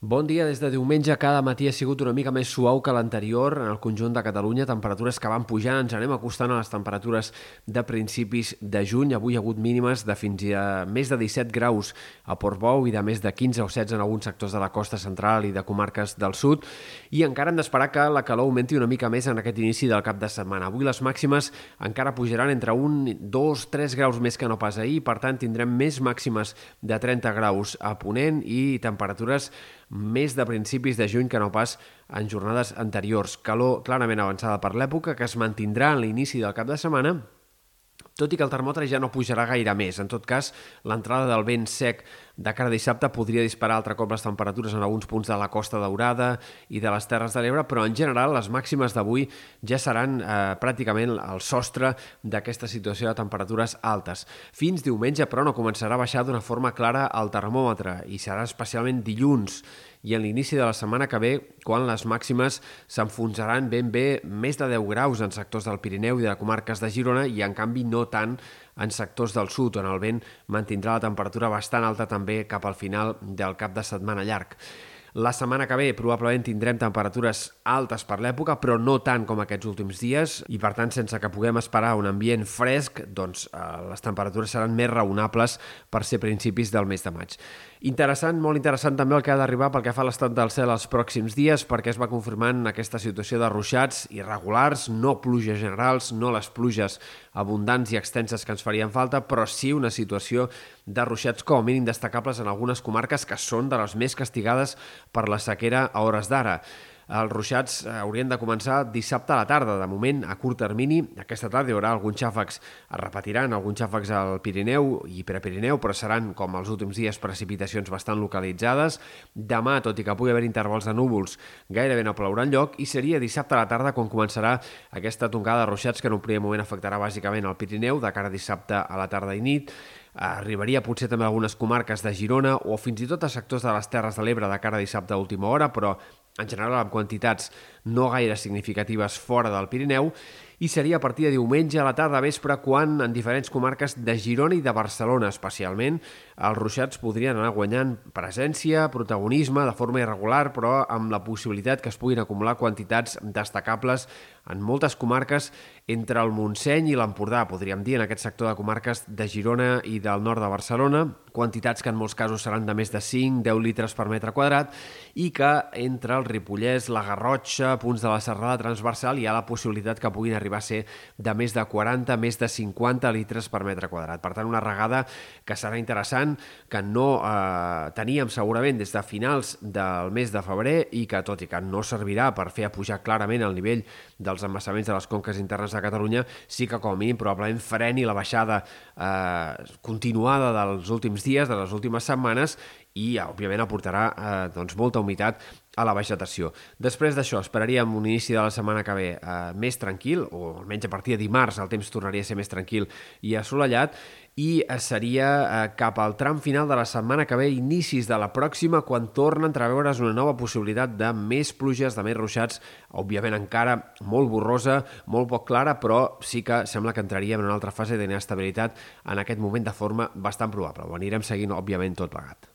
Bon dia. Des de diumenge cada matí ha sigut una mica més suau que l'anterior en el conjunt de Catalunya. Temperatures que van pujant, ens anem acostant a les temperatures de principis de juny. Avui hi ha hagut mínimes de fins a més de 17 graus a Portbou i de més de 15 o 16 en alguns sectors de la costa central i de comarques del sud. I encara hem d'esperar que la calor augmenti una mica més en aquest inici del cap de setmana. Avui les màximes encara pujaran entre 1, 2, 3 graus més que no pas ahir. Per tant, tindrem més màximes de 30 graus a Ponent i temperatures més de principis de juny que no pas en jornades anteriors. Calor clarament avançada per l'època, que es mantindrà en l'inici del cap de setmana, tot i que el termòmetre ja no pujarà gaire més. En tot cas, l'entrada del vent sec de cara a dissabte podria disparar altre cop les temperatures en alguns punts de la Costa Daurada i de les Terres de l'Ebre, però en general les màximes d'avui ja seran eh, pràcticament el sostre d'aquesta situació de temperatures altes. Fins diumenge, però, no començarà a baixar d'una forma clara el termòmetre i serà especialment dilluns i en l'inici de la setmana que ve, quan les màximes s'enfonsaran ben bé més de 10 graus en sectors del Pirineu i de comarques de Girona i, en canvi, no tant en sectors del sud, on el vent mantindrà la temperatura bastant alta també cap al final del cap de setmana llarg. La setmana que ve probablement tindrem temperatures altes per l'època, però no tant com aquests últims dies, i per tant, sense que puguem esperar un ambient fresc, doncs eh, les temperatures seran més raonables per ser principis del mes de maig. Interessant, molt interessant també el que ha d'arribar pel que fa a l'estat del cel els pròxims dies, perquè es va confirmant aquesta situació de ruixats irregulars, no pluges generals, no les pluges abundants i extenses que ens farien falta, però sí una situació de ruixats com a mínim destacables en algunes comarques que són de les més castigades per la sequera a hores d'ara. Els ruixats eh, haurien de començar dissabte a la tarda. De moment, a curt termini, aquesta tarda hi haurà alguns xàfecs, es repetiran alguns xàfecs al Pirineu i Prepirineu, però seran, com els últims dies, precipitacions bastant localitzades. Demà, tot i que pugui haver intervals de núvols, gairebé no plourà lloc i seria dissabte a la tarda quan començarà aquesta tongada de ruixats que en un primer moment afectarà bàsicament el Pirineu, de cara a dissabte a la tarda i nit, arribaria potser també a algunes comarques de Girona o fins i tot a sectors de les Terres de l'Ebre de cara a dissabte a última hora, però en general amb quantitats no gaire significatives fora del Pirineu, i seria a partir de diumenge a la tarda vespre quan en diferents comarques de Girona i de Barcelona especialment els ruixats podrien anar guanyant presència, protagonisme de forma irregular però amb la possibilitat que es puguin acumular quantitats destacables en moltes comarques entre el Montseny i l'Empordà, podríem dir, en aquest sector de comarques de Girona i del nord de Barcelona, quantitats que en molts casos seran de més de 5-10 litres per metre quadrat i que entre el Ripollès, la Garrotxa, punts de la serrada transversal hi ha la possibilitat que puguin arribar a ser de més de 40, més de 50 litres per metre quadrat. Per tant, una regada que serà interessant, que no eh, teníem segurament des de finals del mes de febrer i que, tot i que no servirà per fer apujar clarament el nivell dels embassaments de les conques internes de Catalunya, sí que com a mínim probablement freni la baixada eh, continuada dels últims dies, de les últimes setmanes, i, òbviament, aportarà eh, doncs, molta humitat a la vegetació. Després d'això, esperaríem un inici de la setmana que ve eh, més tranquil, o almenys a partir de dimarts el temps tornaria a ser més tranquil i assolellat, i eh, seria eh, cap al tram final de la setmana que ve, inicis de la pròxima, quan torna a entreveure's una nova possibilitat de més pluges, de més ruixats, òbviament encara molt borrosa, molt poc clara, però sí que sembla que entraríem en una altra fase d'inestabilitat en aquest moment de forma bastant probable. Ho anirem seguint, òbviament, tot plegat.